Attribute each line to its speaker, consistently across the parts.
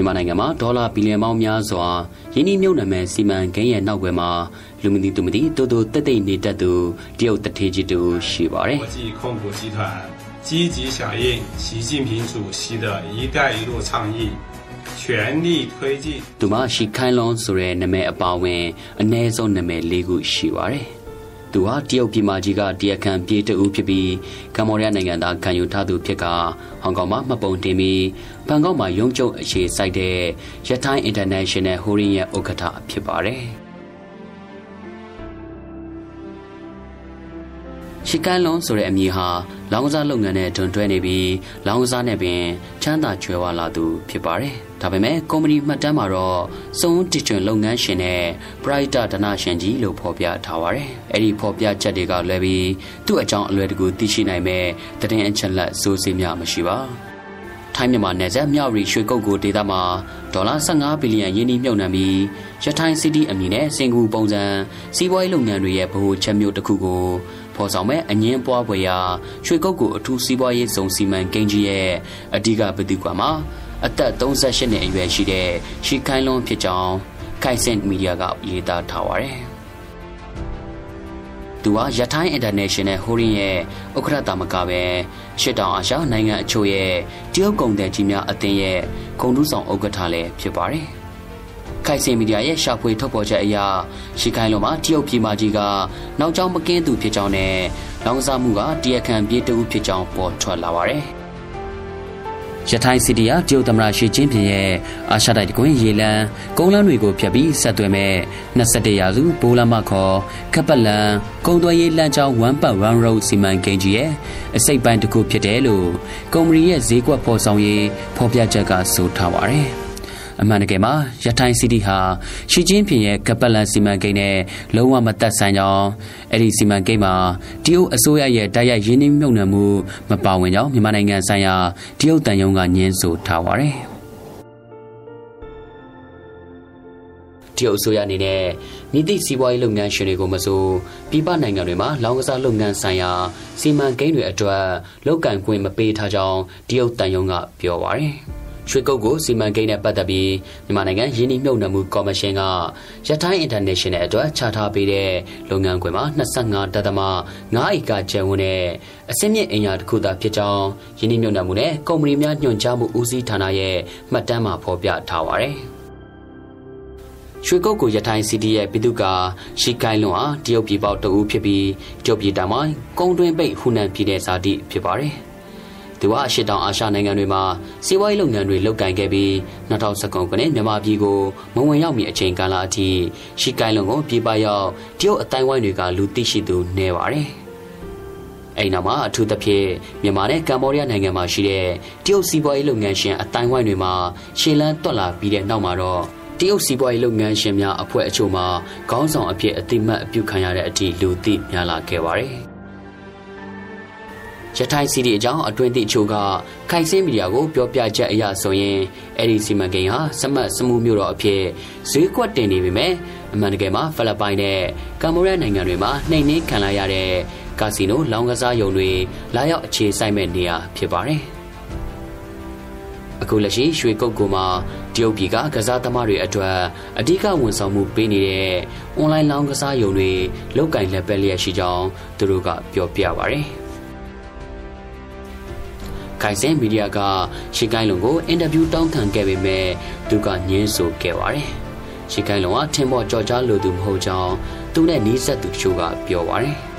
Speaker 1: မြန်မာနိုင်ငံမှာဒေါ်လာဘီလီယံပေါင်းများစွာယင်းနှမြုပ်နှံမဲ့စီမံကိန်းရဲ့နောက်ွယ်မှာလူမသိသူမသိတိုးတိုးတက်တိတ်နေတတ်သူတရုတ်တထေးကြီးတူရှိပါတယ်
Speaker 2: 国际控股集团积极响应习近平主席的一带一路倡议全力推进
Speaker 1: သူမှာရှီခိုင်လွန်ဆိုတဲ့နာမည်အပါဝင်အ ਨੇ ဆုံးနာမည်၄ခုရှိပါတယ် သူဟာတရုတ်ပြည်မကြီးကတရားခံပြေးတူဖြစ်ပြီးကမ္ဘောဒီးယားနိုင်ငံသားခံယူထားသူဖြစ်ကဟောင်ကောင်မှာမှတ်ပုံတင်ပြီးဘန်ကောက်မှာရုံးချုပ်အခြေစိုက်တဲ့ရထိုင်း International Holding ရဲ့ဥက္ကဋ္ဌဖြစ်ပါတယ်။ ရှီကန်လွန်ဆိုတဲ့အမည်ဟာလောင်းကစားလုပ်ငန်းနဲ့တွန်တွဲနေပြီးလောင်းကစားနဲ့ပင်ချမ်းသာကြွယ်ဝလာသူဖြစ်ပါတယ်။ဒါပေမဲ့ကုမ္ပဏီမှတ်တမ်းမှာတော့စုံတီချွန်လုပ်ငန်းရှင်နဲ့ပရိုက်တာဒနာရှင်ကြီးလို့ဖော်ပြထားပါတယ်။အဲ့ဒီဖော်ပြချက်တွေကလွယ်ပြီးသူ့အကြောင်းအလွယ်တကူသိရှိနိုင်မဲ့တည်င်းအချက်လက်စိုးစိများမရှိပါ။ ထိုင်းမြန်မာနယ်စပ်မြောက်ရီရွှေကုတ်ကိုဒေသမှာဒေါ်လာ15ဘီလီယံယင်းနှိမ့်မြုပ်နှံပြီးရထိုင်းစီးတီးအမည်နဲ့စင်ကူပုံစံစီးပွားရေးလုပ်ငန်းတွေရဲ့ဗဟိုချက်မျိုးတစ်ခုကိုဖော်ဆောင်မဲ့အငင်းပွားပွဲရာရွှေကုတ်ကိုအထူးစီးပွားရေးစုံစီမံကိန်းကြီးရဲ့အဓိကပတိကွာမှာအသက်38နှစ်အရွယ်ရှိတဲ့ရှီခိုင်လွန်ဖြစ်ကြောင်းခိုင်စင်မီဒီယာကရေးသားထားပါတယ်။ သူဟာရထိုင်း International Holding ရဲ့ဥက္ကဋ္ဌတာမကပဲရှစ်တောင်အာရှနိုင်ငံအချို့ရဲ့တရုတ်ကုန်သည်ကြီးများအသင်းရဲ့ဂုဏ်ထူးဆောင်ဥက္ကဋ္ဌလည်းဖြစ်ပါတယ်။ခိုင်စင်မီဒီယာရဲ့ရှာဖွေထုတ်ဖော်ချက်အရရှီခိုင်လုံးမှာတရုတ်ပြည်မကြီးကနောက်ကျောင်းမကင်းသူဖြစ်ကြောင်းနဲ့လောင်စာမှုကတရားခံပြေးတူဖြစ်ကြောင်းပေါ်ထွက်လာပါတယ် ရထိုင်းစီတီယာတရုတ်သမ္မတရှီကျင်းပြင်ရဲ့အာရှတိုက်တကွင်းရေလန်းကုန်းလန်းတွေကိုဖျက်ပြီးဆက်သွယ်မဲ့21ရာစုဘိုးလမခေါ်ခပ်ပလန်ကုန်းသွယ်ရေးလမ်းကြောင်း1 but 1 road စီမံကိန်းကြီးရဲ့အစိတ်ပိုင်းတစ်ခုဖြစ်တယ်လို့ကုမ္ပဏီရဲ့ဈေးကွက်ဖော်ဆောင်ရေးဖော်ပြချက်ကဆိုထားပါတယ်။ အမှန်တကယ်မှာရထိုင်းစီတီဟာရှီကျင်းပြင်ရဲ့ကပလန်စီမံကိန်းနဲ့လုံးဝမသက်ဆိုင်ကြောင်းအဲ့ဒီစီမံကိန်းမှာတရုတ်အစိုးရရဲ့တိုက်ရိုက်ရင်းနှီးမြှုပ်နှံမှုမပါဝင်ကြောင်းမြန်မာနိုင်ငံဆိုင်ရာတရုတ်တန်ယုံကညင်းဆိုထားပါတယ်တရုတ်အစိုးရအနေနဲ့မြစ်တိစီးပွားရေးလုပ်ငန်းရှင်တွေကိုမဆိုပြည်ပနိုင်ငံတွေမှာလောင်ကစားလုပ်ငန်းဆိုင်ရာစီမံကိန်းတွေအတွက်လောက်ကန်ခွင့်မပေးထားကြောင်းတရုတ်တန်ယုံကပြောပါတယ်။ ရွှေကုတ်ကိုစီမံကိန်းနဲ့ပတ်သက်ပြီးမြန်မာနိုင်ငံရင်းနှီးမြှုပ်နှံမှုကော်မရှင်ကရထိုင်း International အတွက်ချထားပေးတဲ့လုပ်ငန်းခွင်မှာ25ဒသမ9ဧကကျယ်ဝန်းတဲ့အစင်းမြင့်အင်အားတစ်ခုသာဖြစ်ကြောင်းရင်းနှီးမြှုပ်နှံမှုနဲ့ကုမ္ပဏီများညွှန်ကြားမှုဦးစီးဌာနရဲ့မှတ်တမ်းမှာဖော်ပြထားပါတယ်။ရွှေကုတ်ကိုရထိုင်းစီတီရဲ့ပြည်သူကရှီကိုင်းလွန်အားတရုတ်ပြည်ပေါတအူးဖြစ်ပြီးတရုတ်ပြည်တောင်ပိုင်းကုန်းတွင်းပိတ်ဟူနန်ပြည်နယ်ဇာတိဖြစ်ပါတယ်။ သူဟာရှစ်တောင်အာရှနိုင်ငံတွေမှာစီးပွားရေးလုပ်ငန်းတွေလုပ်ကိုင်ခဲ့ပြီး2019ခုနှစ်မြန်မာပြည်ကိုမဝင်ရောက်မီအချိန်ကာလအထိရှီကိုင်လွန်ကိုပြည်ပရောက်တရုတ်အတိုင်းဝိုင်းတွေကလူသိရှိသူနေပါတယ်။အဲ့နောက်မှာအထူးသဖြင့်မြန်မာနဲ့ကမ္ဘောဒီးယားနိုင်ငံမှာရှိတဲ့တရုတ်စီးပွားရေးလုပ်ငန်းရှင်အတိုင်းဝိုင်းတွေမှာရှေ့လန်းတွက်လာပြီးတဲ့နောက်မှာတော့တရုတ်စီးပွားရေးလုပ်ငန်းရှင်များအဖွဲ့အချို့မှာခေါင်းဆောင်အဖြစ်အတိမတ်အပြုခံရတဲ့အထိလူသိများလာခဲ့ပါတယ်။ ရထိုင်စီဒီအကြောင်းအတွင်းသည့်အချို့ကခိုင်စင်းမီဒီယာကိုပြောပြချက်အရဆိုရင်အဲ့ဒီစီမံကိန်းဟာစမတ်စမှုမျိုးတော်အဖြစ်ဈေးကွက်တင်နေပေမဲ့အမှန်တကယ်မှာဖိလစ်ပိုင်နဲ့ကမ္ဘောဒီးယားနိုင်ငံတွေမှာနှိမ်နှင်းခံလိုက်ရတဲ့ကာစီနိုလောင်းကစားရုံတွေလာရောက်အခြေစိုက်မဲ့နေရာဖြစ်ပါတယ်အခုလက်ရှိရွှေကုတ်ကူမှာတရုတ်ပြည်ကကစားသမားတွေအတွက်အဓိကဝန်ဆောင်မှုပေးနေတဲ့အွန်လိုင်းလောင်းကစားရုံတွေလောက်ကင်လက်ပဲလျက်ရှိကြောင်းသူတို့ကပြောပြပါဗျာ ခိုင်စင်မီဒီယာကရှီကိုင်းလုံကိုအင်တာဗျူးတောင်းခံခဲ့ပေမဲ့သူကညင်းဆိုခဲ့ပါတယ်။ရှီကိုင်းလုံကထင်ပေါ်ကြော်ကြားလိုသူမဟုတ်ကြောင်းသူနဲ့နီးစပ်သူတချို့ကပြောပါတယ်။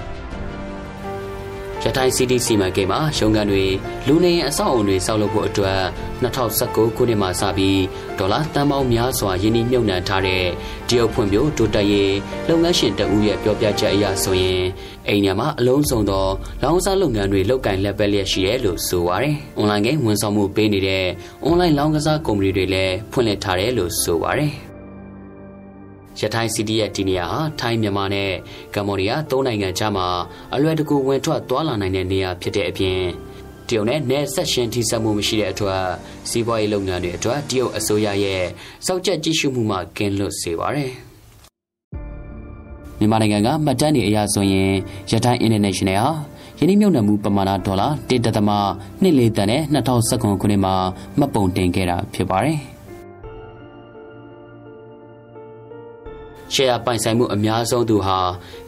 Speaker 1: ရထိုင် CDC မှာကိမှာရုံးကန်တွေလူနေအဆောက်အုံတွေဆောက်လုပ်ဖို့အတွက်2019ခုနှစ်မှာစပြီးဒေါ်လာတန်ပေါင်းများစွာယင်းနှိမ့်မြုပ်နှံထားတဲ့တရုတ်ဖွံ့ဖြိုးတိုးတက်ရေးလုပ်ငန်းရှင်တဦးရဲ့ပြောပြချက်အရဆိုရင်အိမ်ညမှာအလုံးစုံသောလောင်စာလုပ်ငန်းတွေလုပ်ကင်လက်ပဲလျက်ရှိတယ်လို့ဆိုပါတယ်။ online ကဝန်ဆောင်မှုပေးနေတဲ့ online လောင်ကစားကုမ္ပဏီတွေလည်းဖွင့်လှစ်ထားတယ်လို့ဆိုပါတယ်။ ရထိုင်းစီတီရဲ့ဒီနေရာဟာထိုင်းမြန်မာနဲ့ကမ္ဘောဒီးယားသုံးနိုင်ငံကြားမှာအလွယ်တကူဝင်ထွက်သွားလာနိုင်တဲ့နေရာဖြစ်တဲ့အပြင်တရုတ်နဲ့နယ်ဆက်ရှင်ထိစပ်မှုမရှိတဲ့အတွက်စီးပွားရေးလုပ်ငန်းတွေအတွက်တရုတ်အစိုးရရဲ့စောက်ချက်ကြည့်ရှုမှုမှကင်းလွတ်စေပါတယ်မြန်မာနိုင်ငံကမှတ်တမ်းတွေအရဆိုရင်ရထိုင်း International ဟာယင်းနှမြုပ်နှံမှုပမာဏဒေါ်လာ1.24တန်နဲ့2019ခုနှစ်မှာမှတ်ပုံတင်ခဲ့တာဖြစ်ပါတယ်။ ရှယ်ယာပိုင်ဆိုင်မှုအများဆုံးသူဟာ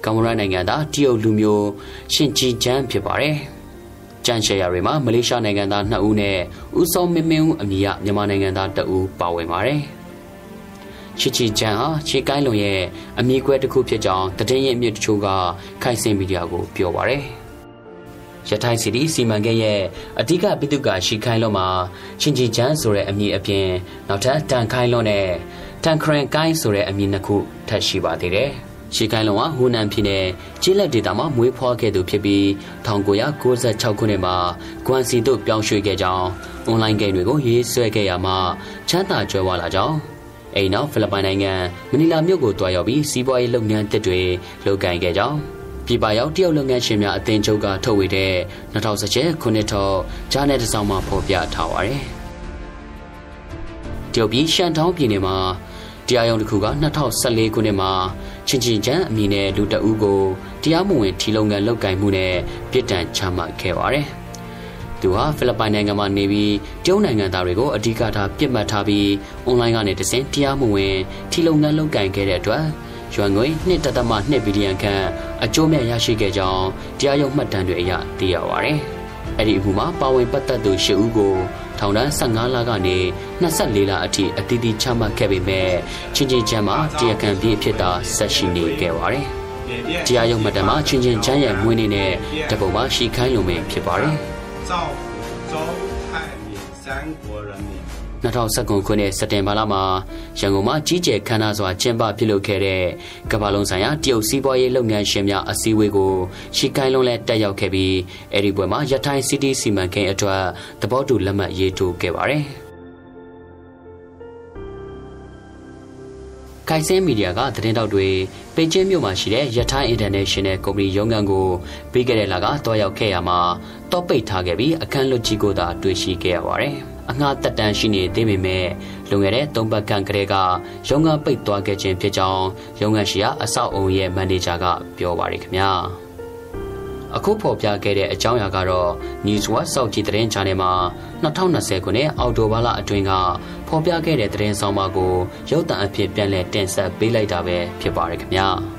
Speaker 1: ကမ္ဘောဒီနိုင်ငံသားတရုတ်လူမျိုးရှင်ဂျီဂျန်ဖြစ်ပါတယ်။ကျန်ရှယ်ယာတွေမှာမလေးရှားနိုင်ငံသား2ဦးနဲ့ဦးစောမင်းမင်းဦးအမည်ရမြန်မာနိုင်ငံသား2ဦးပါဝင်ပါတယ်။ချီချီဂျန်ဟာခြေကိုင်းလုံရဲ့အမည်ကွဲတစ်ခုဖြစ်ကြောင်းတည်င်းရဲ့အမြင့်တချို့ကခိုင်စင်မီဒီယာကိုပြောပါတယ်။ရထိုင်းစီတီစီမံကိန်းရဲ့အဓိကပိတုကရှိခိုင်းလုံးမှာချင်းချီချန်းဆိုတဲ့အမည်အပြင်နောက်ထပ်တန်ခိုင်းလုံးနဲ့ တန်ခရန်ကိုင်းဆိုတဲ့အမည်နှစ်ခုထပ်ရှိပါသေးတယ်။ရှီကိုင်းလုံးကဟူနန်ပြည်နယ်ကျေးလက်ဒေသမှာမွေးဖွားခဲ့သူဖြစ်ပြီး1996ခုနှစ်မှာဂွမ်စီတို့ပြောင်းရွှေ့ခဲ့ကြောင်းအွန်လိုင်းဂိမ်းတွေကိုရေးဆွဲခဲ့ရမှာချမ်းသာကြွယ်ဝလာကြောင်းအိမ်နောက်ဖိလစ်ပိုင်နိုင်ငံမနီလာမြို့ကိုတွားရောက်ပြီးစီးပွားရေးလုပ်ငန်းတစ်တွေလုပ်ကိုင်ခဲ့ကြောင်းပြည်ပရောက်တရုတ်လုပ်ငန်းရှင်များအသင်းချုပ်ကထုတ်ဝေတဲ့2017ခုနှစ်ထုတ်ဂျာနယ်တစ်စောင်မှာဖော်ပြထားပါတယ်။တရုတ်ပြည်ရှန်တောင်းပြည်နယ်မှာ တရားရုံးတစ်ခုက2014ခုနှစ်မှာချင်းချင်းချမ်းအမည်နဲ့လူတအူးကိုတရားမဝင်ထီလုံကန်လုပ်ကင်မှုနဲ့ပြစ်ဒဏ်ချမှတ်ခဲ့ပါတယ်။သူဟာဖိလစ်ပိုင်နိုင်ငံမှာနေပြီးတရုတ်နိုင်ငံသားတွေကိုအဓိကထားပြစ်မှတ်ထားပြီးအွန်လိုင်းကနေတဆင့်တရားမဝင်ထီလုံကန်လုပ်ကင်ခဲ့တဲ့အတွက်ရွှန်ငွေ1.2ဘီလီယံခန့်အကျိုးမဲ့ရရှိခဲ့ကြောင်းတရားရုံးမှတ်တမ်းတွေအရသိရပါတယ်။ အဲ့ဒီအမှုမှာပါဝင်ပတ်သက်သူ၈ဦးကိုထောင်ဒဏ်15လကနေ24လအထိအသီးသီးချမှတ်ခဲ့ပေမဲ့ချင်းချင်းချမ်းမှာတရားခံပြေးဖြစ်တာဆက်ရှိနေခဲ့ပါတယ်။တရားရုံးမှတ်တမ်းမှာချင်းချင်းချမ်းရဲ့မွေးနေ့နဲ့တပုံမှာရှီခိုင်းလုံမင်းဖြစ်ပါတယ်။
Speaker 2: 赵福州泰闽三国人民
Speaker 1: 2019ခုနှစ်စက်တင်ဘာလမှာရန်ကုန်မှာကြီးကျယ်ခမ်းနားစွာကျင်းပပြုလုပ်ခဲ့တဲ့ကမ္ဘာလုံးဆိုင်ရာတရုတ်စီးပွားရေးလုပ်ငန်းရှင်များအစည်းအဝေးကိုရှီကိုင်းလုံးလဲတက်ရောက်ခဲ့ပြီးအဲဒီပွဲမှာရထိုင်းစီးတီးစီမံကိန်းအတွက်သဘောတူလက်မှတ်ရေးထိုးခဲ့ပါတယ်။ကိုင်စင်းမီဒီယာကသတင်းတောက်တွေပေကျင်းမြို့မှာရှိတဲ့ရထိုင်း International ကုမ္ပဏီရုံးခန်းကိုပြီးခဲ့တဲ့လကတွားရောက်ခဲ့ရမှာတောပိတ်ထားခဲ့ပြီးအခန်းလွတ်ကြီးကိုသာတွေ့ရှိခဲ့ရပါတယ်။ အငှားတက်တန်းရှိနေသေးပေမဲ့လွန်ခဲ့တဲ့၃ပတ်ခန့်ကလေးကရုံးခန်းပိတ်သွားခဲ့ခြင်းဖြစ်ကြောင်းရုံးခန်းရှိရာအဆောက်အုံရဲ့မန်နေဂျာကပြောပါရခင်ဗျာအခုဖော်ပြခဲ့တဲ့အကြောင်းအရာကတော့ News Watch စောက်ကြည့်သတင်းချာနယ်မှာ2020ခုနှစ်အောက်တိုဘာလအတွင်းကဖော်ပြခဲ့တဲ့သတင်းဆောင်ပါကိုရုပ်သံအဖြစ်ပြန်လည်တင်ဆက်ပေးလိုက်တာပဲဖြစ်ပါရခင်ဗျာ။